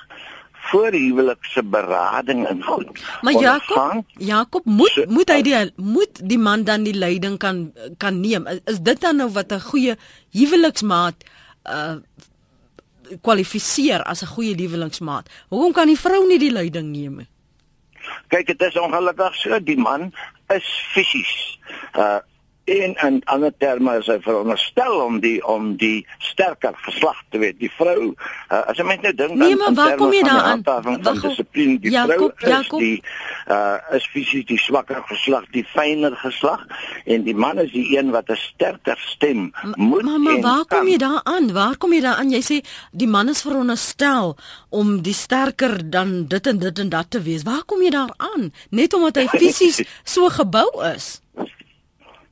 [SPEAKER 9] voor huwelikse berading en goed.
[SPEAKER 1] Maar Jakob,
[SPEAKER 9] ondergaan.
[SPEAKER 1] Jakob moet
[SPEAKER 9] So-
[SPEAKER 1] moet hy die moet die man dan die leiding kan kan neem. Is, is dit dan nou wat 'n goeie huweliksmaat uh kwalifiseer as 'n goeie huweliksmaat? Hoekom kan die vrou nie die leiding neem nie?
[SPEAKER 9] Kyk, dit is ongelukkig so die man is fisies uh en in ander terme is hy veronderstel om die om die sterker geslag te wees. Die vrou, uh, as jy mens nou dink
[SPEAKER 1] nee, maar waar kom jy daaraan?
[SPEAKER 9] Van dissipline, die Jacob, vrou is Jacob. die uh is fisies die swakker geslag, die fyner geslag en die man is die een wat 'n sterker stem moet
[SPEAKER 1] Maar maar waar kom jy daaraan? Waar kom jy daaraan? Jy sê die man is veronderstel om die sterker dan dit en dit en dat te wees. Waar kom jy daaraan? Net omdat hy fisies so gebou is.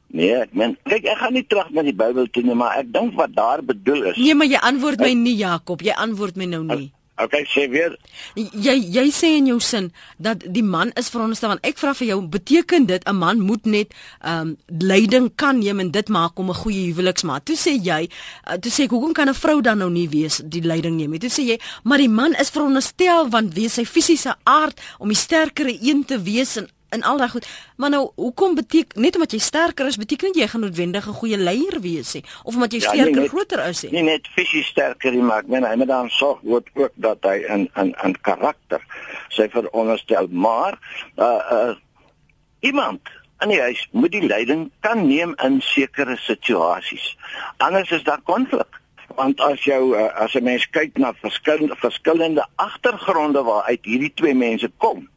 [SPEAKER 9] Nee, ek meen, kyk, ek gaan nie terug na die Bybel toe nie, maar ek dink wat daar bedoel is.
[SPEAKER 1] Nee, maar jy antwoord my nie, Jakob. Jy antwoord my nou nie.
[SPEAKER 9] Okay, sê weer.
[SPEAKER 1] Jy jy sê in jou sin dat die man is veronderstel want ek vra vir jou, beteken dit 'n man moet net ehm um, leiding kan neem en dit maak om 'n goeie huweliksmaat? Toe sê jy, uh, toe sê ek, hoekom kan 'n vrou dan nou nie wees die leiding neem nie? Toe sê jy, maar die man is veronderstel want wees sy fisiese aard om die sterkere een te wees en en al daai goed. Maar nou, hoekom beteken net omdat jy sterker is, beteken jy gaan noodwendig 'n goeie leier wees nie of omdat jy ja, sterker net, groter is nie.
[SPEAKER 9] Nie net fisies sterker nie, maar ek meen hy moet dan sorg word ook dat hy 'n 'n 'n karakter sy veronderstel, maar uh uh iemand en hy moet die leiding kan neem in sekere situasies. Anders is daar konflik want as jou uh, as 'n mens kyk na verskillende verskillende agtergronde waaruit hierdie twee mense kom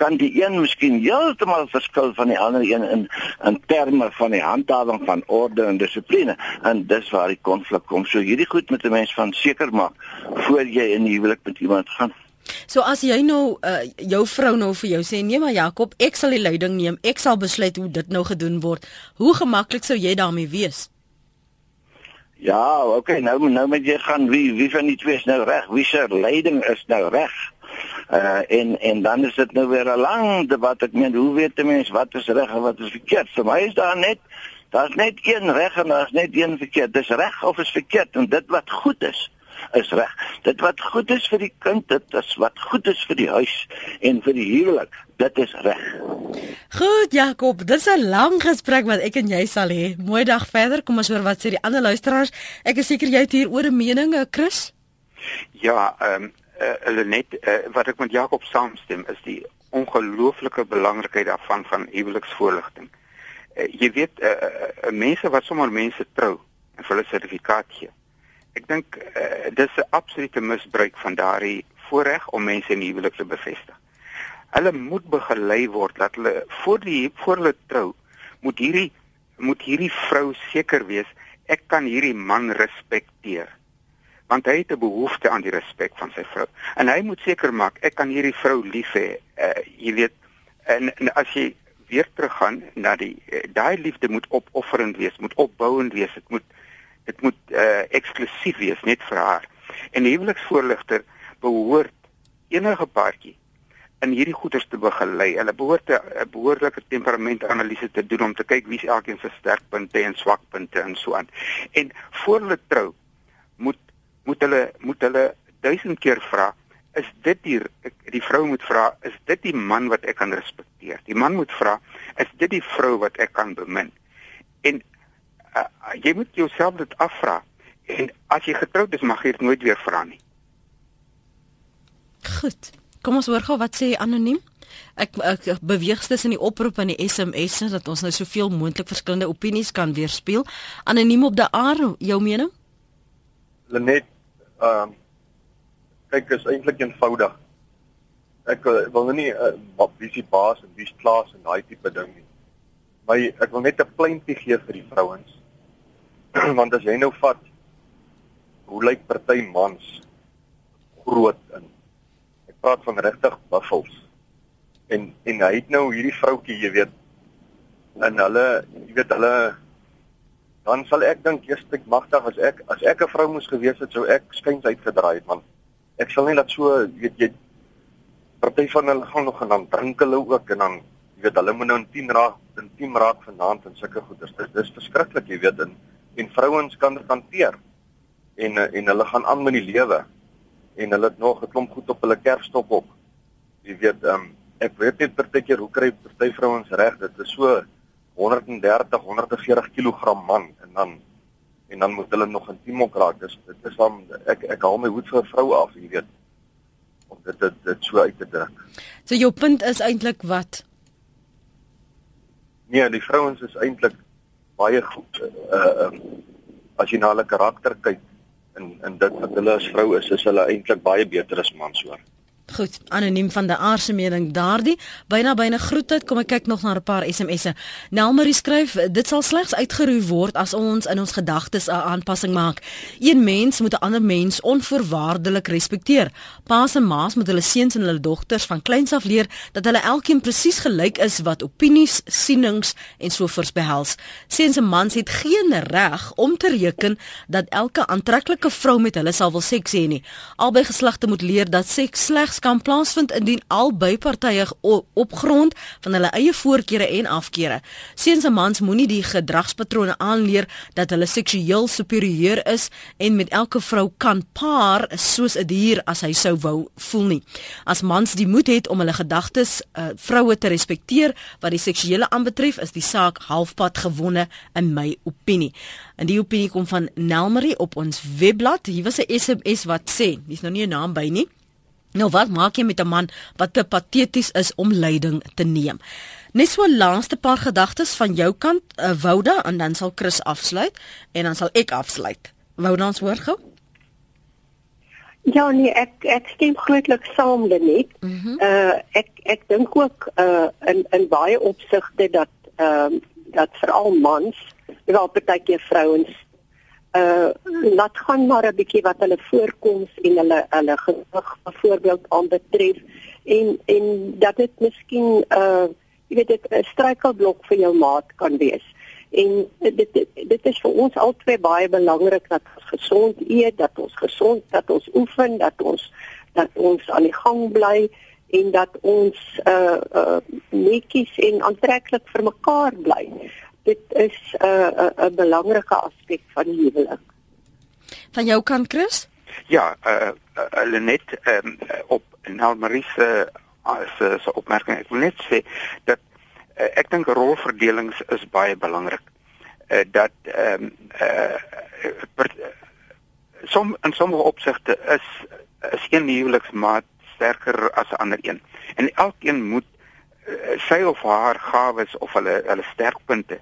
[SPEAKER 9] kan die een miskien heeltemal verskil van die ander een in in terme van die handhawing van orde en dissipline en dis waar die konflik kom. So hierdie goed met 'n mens van seker maak voor jy in die huwelik met iemand gaan.
[SPEAKER 1] So as jy nou uh, jou vrou nou vir jou sê nee maar Jakob, ek sal die leiding neem. Ek sal besluit hoe dit nou gedoen word. Hoe gemaklik sou jy daarmee wees?
[SPEAKER 9] Ja, okay, nou nou moet jy gaan wie wie van die twee is nou reg? Wie se leiding is nou reg? Uh en en dan is dit nou weer 'n lang debat. Ek meen, hoe weet 'n mens wat is reg en wat is verkeerd? Vir my is daar net daar's net een reg en daar's net een verkeerd. Dis reg of is verkeerd en dit wat goed is is reg. Dit wat goed is vir die kind, dit is wat goed is vir die huis en vir die huwelik. Dit is reg.
[SPEAKER 1] Goed Jakob, dit is 'n lang gesprek wat ek en jy sal hê. Mooi dag verder. Kom ons hoor wat sê die ander luisteraars. Ek is seker jy het hier oor 'n mening, eh, Chris?
[SPEAKER 2] Ja, ehm um, uh, hulle net uh, wat ek met Jakob saamstem is die ongelooflike belangrikheid daarvan van huweliksvoorligting. Uh, jy weet uh, uh, mense wat sommer mense trou en vir hulle sertifikaat gee. Ek dink uh, dis 'n absolute misbruik van daardie voorreg om mense in huwelik te bevestig. Hulle moet begelei word dat hulle voor die voor hulle trou moet hierdie moet hierdie vrou seker wees ek kan hierdie man respekteer want hy het 'n behoefte aan die respek van sy vrou. En hy moet seker maak ek kan hierdie vrou lief hê. Uh, jy weet en, en as jy weer teruggaan na die uh, daai liefde moet opofferend wees, moet opbouend wees, dit moet dit moet uh, eksklusief wees net vir haar. En huweliksvoorligter behoort enige paartjie in hierdie goeders te begelei. Hulle behoort 'n behoorlike temperamentanalise te doen om te kyk wie se elkeen se sterkpunte en swakpunte en so aan. En voor hulle trou moet moet hulle moet hulle duisend keer vra is dit die die vrou moet vra is dit die man wat ek kan respekteer? Die man moet vra is dit die vrou wat ek kan bemin? En uh, jy moet jouself dit afvra en as jy getroud is mag jy dit nooit weer vra nie.
[SPEAKER 1] Goed. Kom ons hoor gou wat sê anoniem. Ek, ek beweeg tussen die oproep en die SMS dat ons nou soveel moontlik verskillende opinies kan weerspieël. Anoniem op die aar, jou mening?
[SPEAKER 10] Lenet, Ehm uh, kyk is eintlik eenvoudig. Ek uh, wil nou nie uh, wie se baas en wie se klas en daai tipe ding nie. Maar ek wil net 'n pleintjie gee vir die vrouens. Want as jy nou vat hoe lyk party mans groot in. Ek praat van regtig buffels. En en hy het nou hierdie vroutjie, jy weet, en hulle, jy weet hulle dan sal ek dink eers ek magtig as ek as ek 'n vrou moes gewees het sou ek skuins uitgedraai het man. Ek sal nie dat so weet jy party van hulle gaan nog en dan drink hulle ook en dan jy weet hulle moet nou intiem raak intiem raak vanaand en sulke goeders. Dis dis verskriklik jy weet en en vrouens kan dit hanteer en en hulle gaan aan met die lewe en hulle het nog 'n klomp goed op hulle kerfstok op. Jy weet um, ek weet net partykeer hoe kry party vrouens reg dit is so 130 140 kg man en dan en dan moet hulle nog intiem ook raak. Dis dit is dan ek ek haal my hoed vir 'n vrou af, jy weet. Om dit dit, dit so uit te druk.
[SPEAKER 1] So jou punt is eintlik wat?
[SPEAKER 10] Nee, die vrouens is eintlik baie goed uh um, as jy na hulle karakter kyk en en dit wat hulle as vrou is, is hulle eintlik baie beter as mans hoor.
[SPEAKER 1] Goed, anoniem van die aardse mening daardie. Byna byna groetheid, kom ek kyk nog na 'n paar SMS'e. Nelmarie skryf, dit sal slegs uitgeroei word as ons in ons gedagtes 'n aanpassing maak. Een mens moet 'n ander mens onvoorwaardelik respekteer. Paas en maas moet hulle seuns en hulle dogters van kleins af leer dat hulle elkeen presies gelyk is wat opinies, sienings en so voort behels. Seuns en mans het geen reg om te reken dat elke aantreklike vrou met hulle sal wil seks hê nie. Albei geslagte moet leer dat seks slegs kan plaasvind indien albei partye op grond van hulle eie voorkeure en afkeure. Seuns en mans moenie die gedragspatrone aanleer dat hulle seksueel superieur is en met elke vrou kan paar soos 'n dier as hy sou wou voel nie. As mans die moed het om hulle gedagtes uh, vroue te respekteer wat die seksuele aanbetref, is die saak halfpad gewonne in my opinie. En die opinie kom van Nelmarie op ons webblad. Hier was 'n SMS wat sê, dis nou nie 'n naam by nie. Nou wat maak jy met 'n man wat te pateties is om leiding te neem? Net so laaste paar gedagtes van jou kant, uh, Wouda, en dan sal Chris afsluit en dan sal ek afsluit. Wouda, ons hoor gou.
[SPEAKER 3] Ja, nee, ek ek stem grootlik saam Lenet. Mm -hmm. Uh ek ek dink ook uh in in baie opsigte dat ehm uh, dat veral mans, wel partykeer vrouens uh laat gaan maar 'n bietjie wat hulle voorkoms en hulle hulle gewig byvoorbeeld aanbetref en en dat dit miskien uh jy weet dit 'n struikelblok vir jou maat kan wees. En dit dit, is vir ons albei baie belangrik dat ons gesond eet, dat ons gesond, dat ons oefen, dat ons dat ons aan die gang bly en dat ons uh uh netjies en aantreklik vir mekaar bly dit is 'n uh, 'n uh, 'n belangrike aspek van die huwelik.
[SPEAKER 1] Van jou kant Chris?
[SPEAKER 2] Ja, eh uh, uh, net um, op Nelmarie se se se opmerking. Ek wil net sê dat uh, ek dink rolverdelings is baie belangrik. Eh uh, dat ehm um, eh uh, som in sommige opsigte is is een huweliksmaat sterker as 'n ander een. En elkeen moet uh, sy of haar gawes of hulle hulle sterkpunte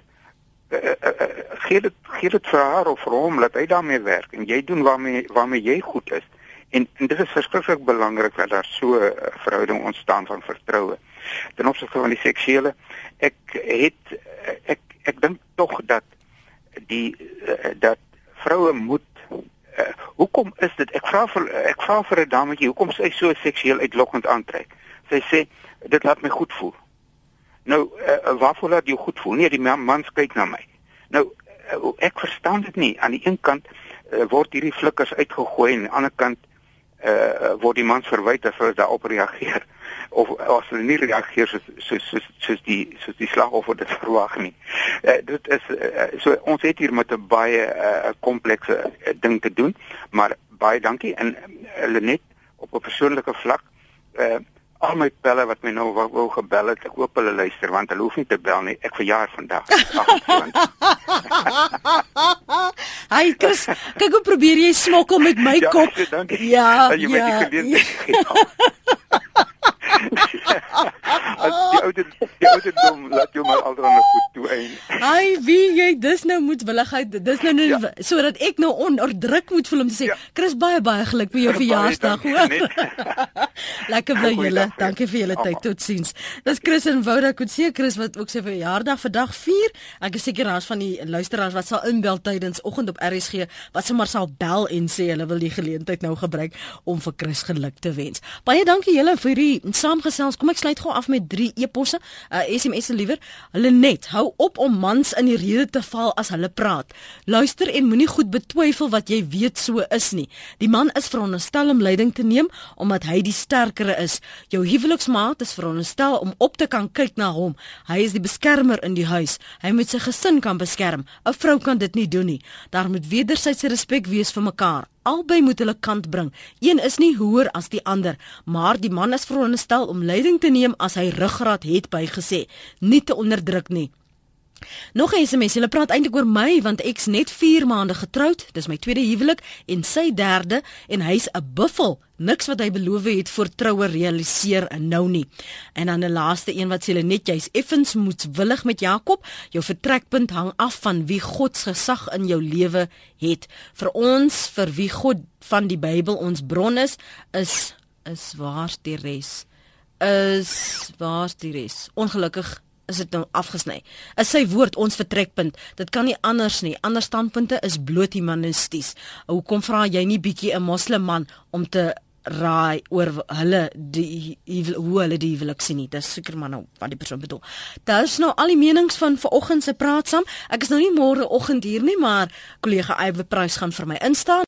[SPEAKER 2] uh, uh, gee dit gee dit vir haar of vir hom dat hy daarmee werk en jy doen waarmee waarmee jy goed is. En, en dit is verskriklik belangrik dat daar so 'n uh, verhouding ontstaan van vertroue. Ten opsigte van die seksuele ek het ek ek dink tog dat die uh, dat vroue moet uh, hoekom is dit ek vra vir ek vra vir 'n dametjie hoekom sy so seksueel uitlokkend aantrek. Sy sê dit laat my goed voel. Nou uh, waarvoor laat jy goed voel? Nee, die man, kyk na my. Nou uh, ek verstaan dit nie. Aan die een kant uh, word hierdie flikkers uitgegooi en aan die ander kant uh, word die man verwyd as hy daarop reageer of as hy nie reageer soos soos soos, soos die soos die slagoffer dit verwag nie. Uh, dit is uh, so ons het hier met 'n baie komplekse uh, ding te doen, maar baie dankie en uh, Lenet op 'n persoonlike vlak uh, al my pelle wat my nou wou, wou gebel het, ek hoop hulle luister want hulle hoef nie te bel nie. Ek verjaar vandag.
[SPEAKER 1] Hy kus, kyk hoe probeer jy smokkel met my ja, kop.
[SPEAKER 2] Dankie. Ja, jy ja, jy ja. As die ou dit die ou dit dom laat jou maar alreeds goed toe ein.
[SPEAKER 1] Ai wie jy dis nou moedwilligheid dis nou nou ja. sodat ek nou onderdruk moet voel om te sê ja. Chris baie baie geluk vir jou verjaarsdag hoor. Lekker bly julle. Dankie vir julle tyd. Totsiens. Dis Chris en Wouda Kutse Chris wat ook sy verjaardag vandag vier. Ek is seker daar's van die luisteraars wat sal inbel tydens oggend op RSG wat sommer sal bel en sê hulle wil die geleentheid nou gebruik om vir Chris geluk te wens. Baie dankie julle vir die saamgesels. Kom ek sluit gou af met drie eposse, uh, SMS'e liewer. Hulle net hou op om mans in die rede te val as hulle praat. Luister en moenie goed betwyfel wat jy weet so is nie. Die man is veronderstel om leiding te neem omdat hy die sterkere is. Jou huweliksmaat is veronderstel om op te kan kyk na hom. Hy is die beskermer in die huis. Hy moet sy gesin kan beskerm. 'n Vrou kan dit nie doen nie. Daar moet wederwysige respek wees vir mekaar albei moet hulle kant bring. Een is nie hoër as die ander, maar die man is veronderstel om leiding te neem as hy ruggraat het bygesê, nie te onderdruk nie. Nog 'n SMS. Hulle praat eintlik oor my want ek's net 4 maande getroud. Dis my tweede huwelik en sy derde en hy's 'n buffel. Niks wat hy beloof het voor troue realiseer nou nie. En dan 'n laaste een wat sê hulle net jy's effens moedswillig met Jakob. Jou vertrekpunt hang af van wie God se gesag in jou lewe het. Vir ons, vir wie God van die Bybel ons bron is, is is waar die res. Is waar die res. Ongelukkig is dit nou afgesny. Is sy woord ons vertrekpunt. Dit kan nie anders nie. Ander standpunte is bloot humanisties. Hoekom vra jy nie bietjie 'n moslim man om te raai oor hulle die hoe hulle die huwelik sien nie. Dis seker maar nou wat die persoon bedoel. Is nou al die menings van vanoggend se praat saam. Ek is nou nie môre oggend hier nie, maar kollega Iwe Prys gaan vir my instaan.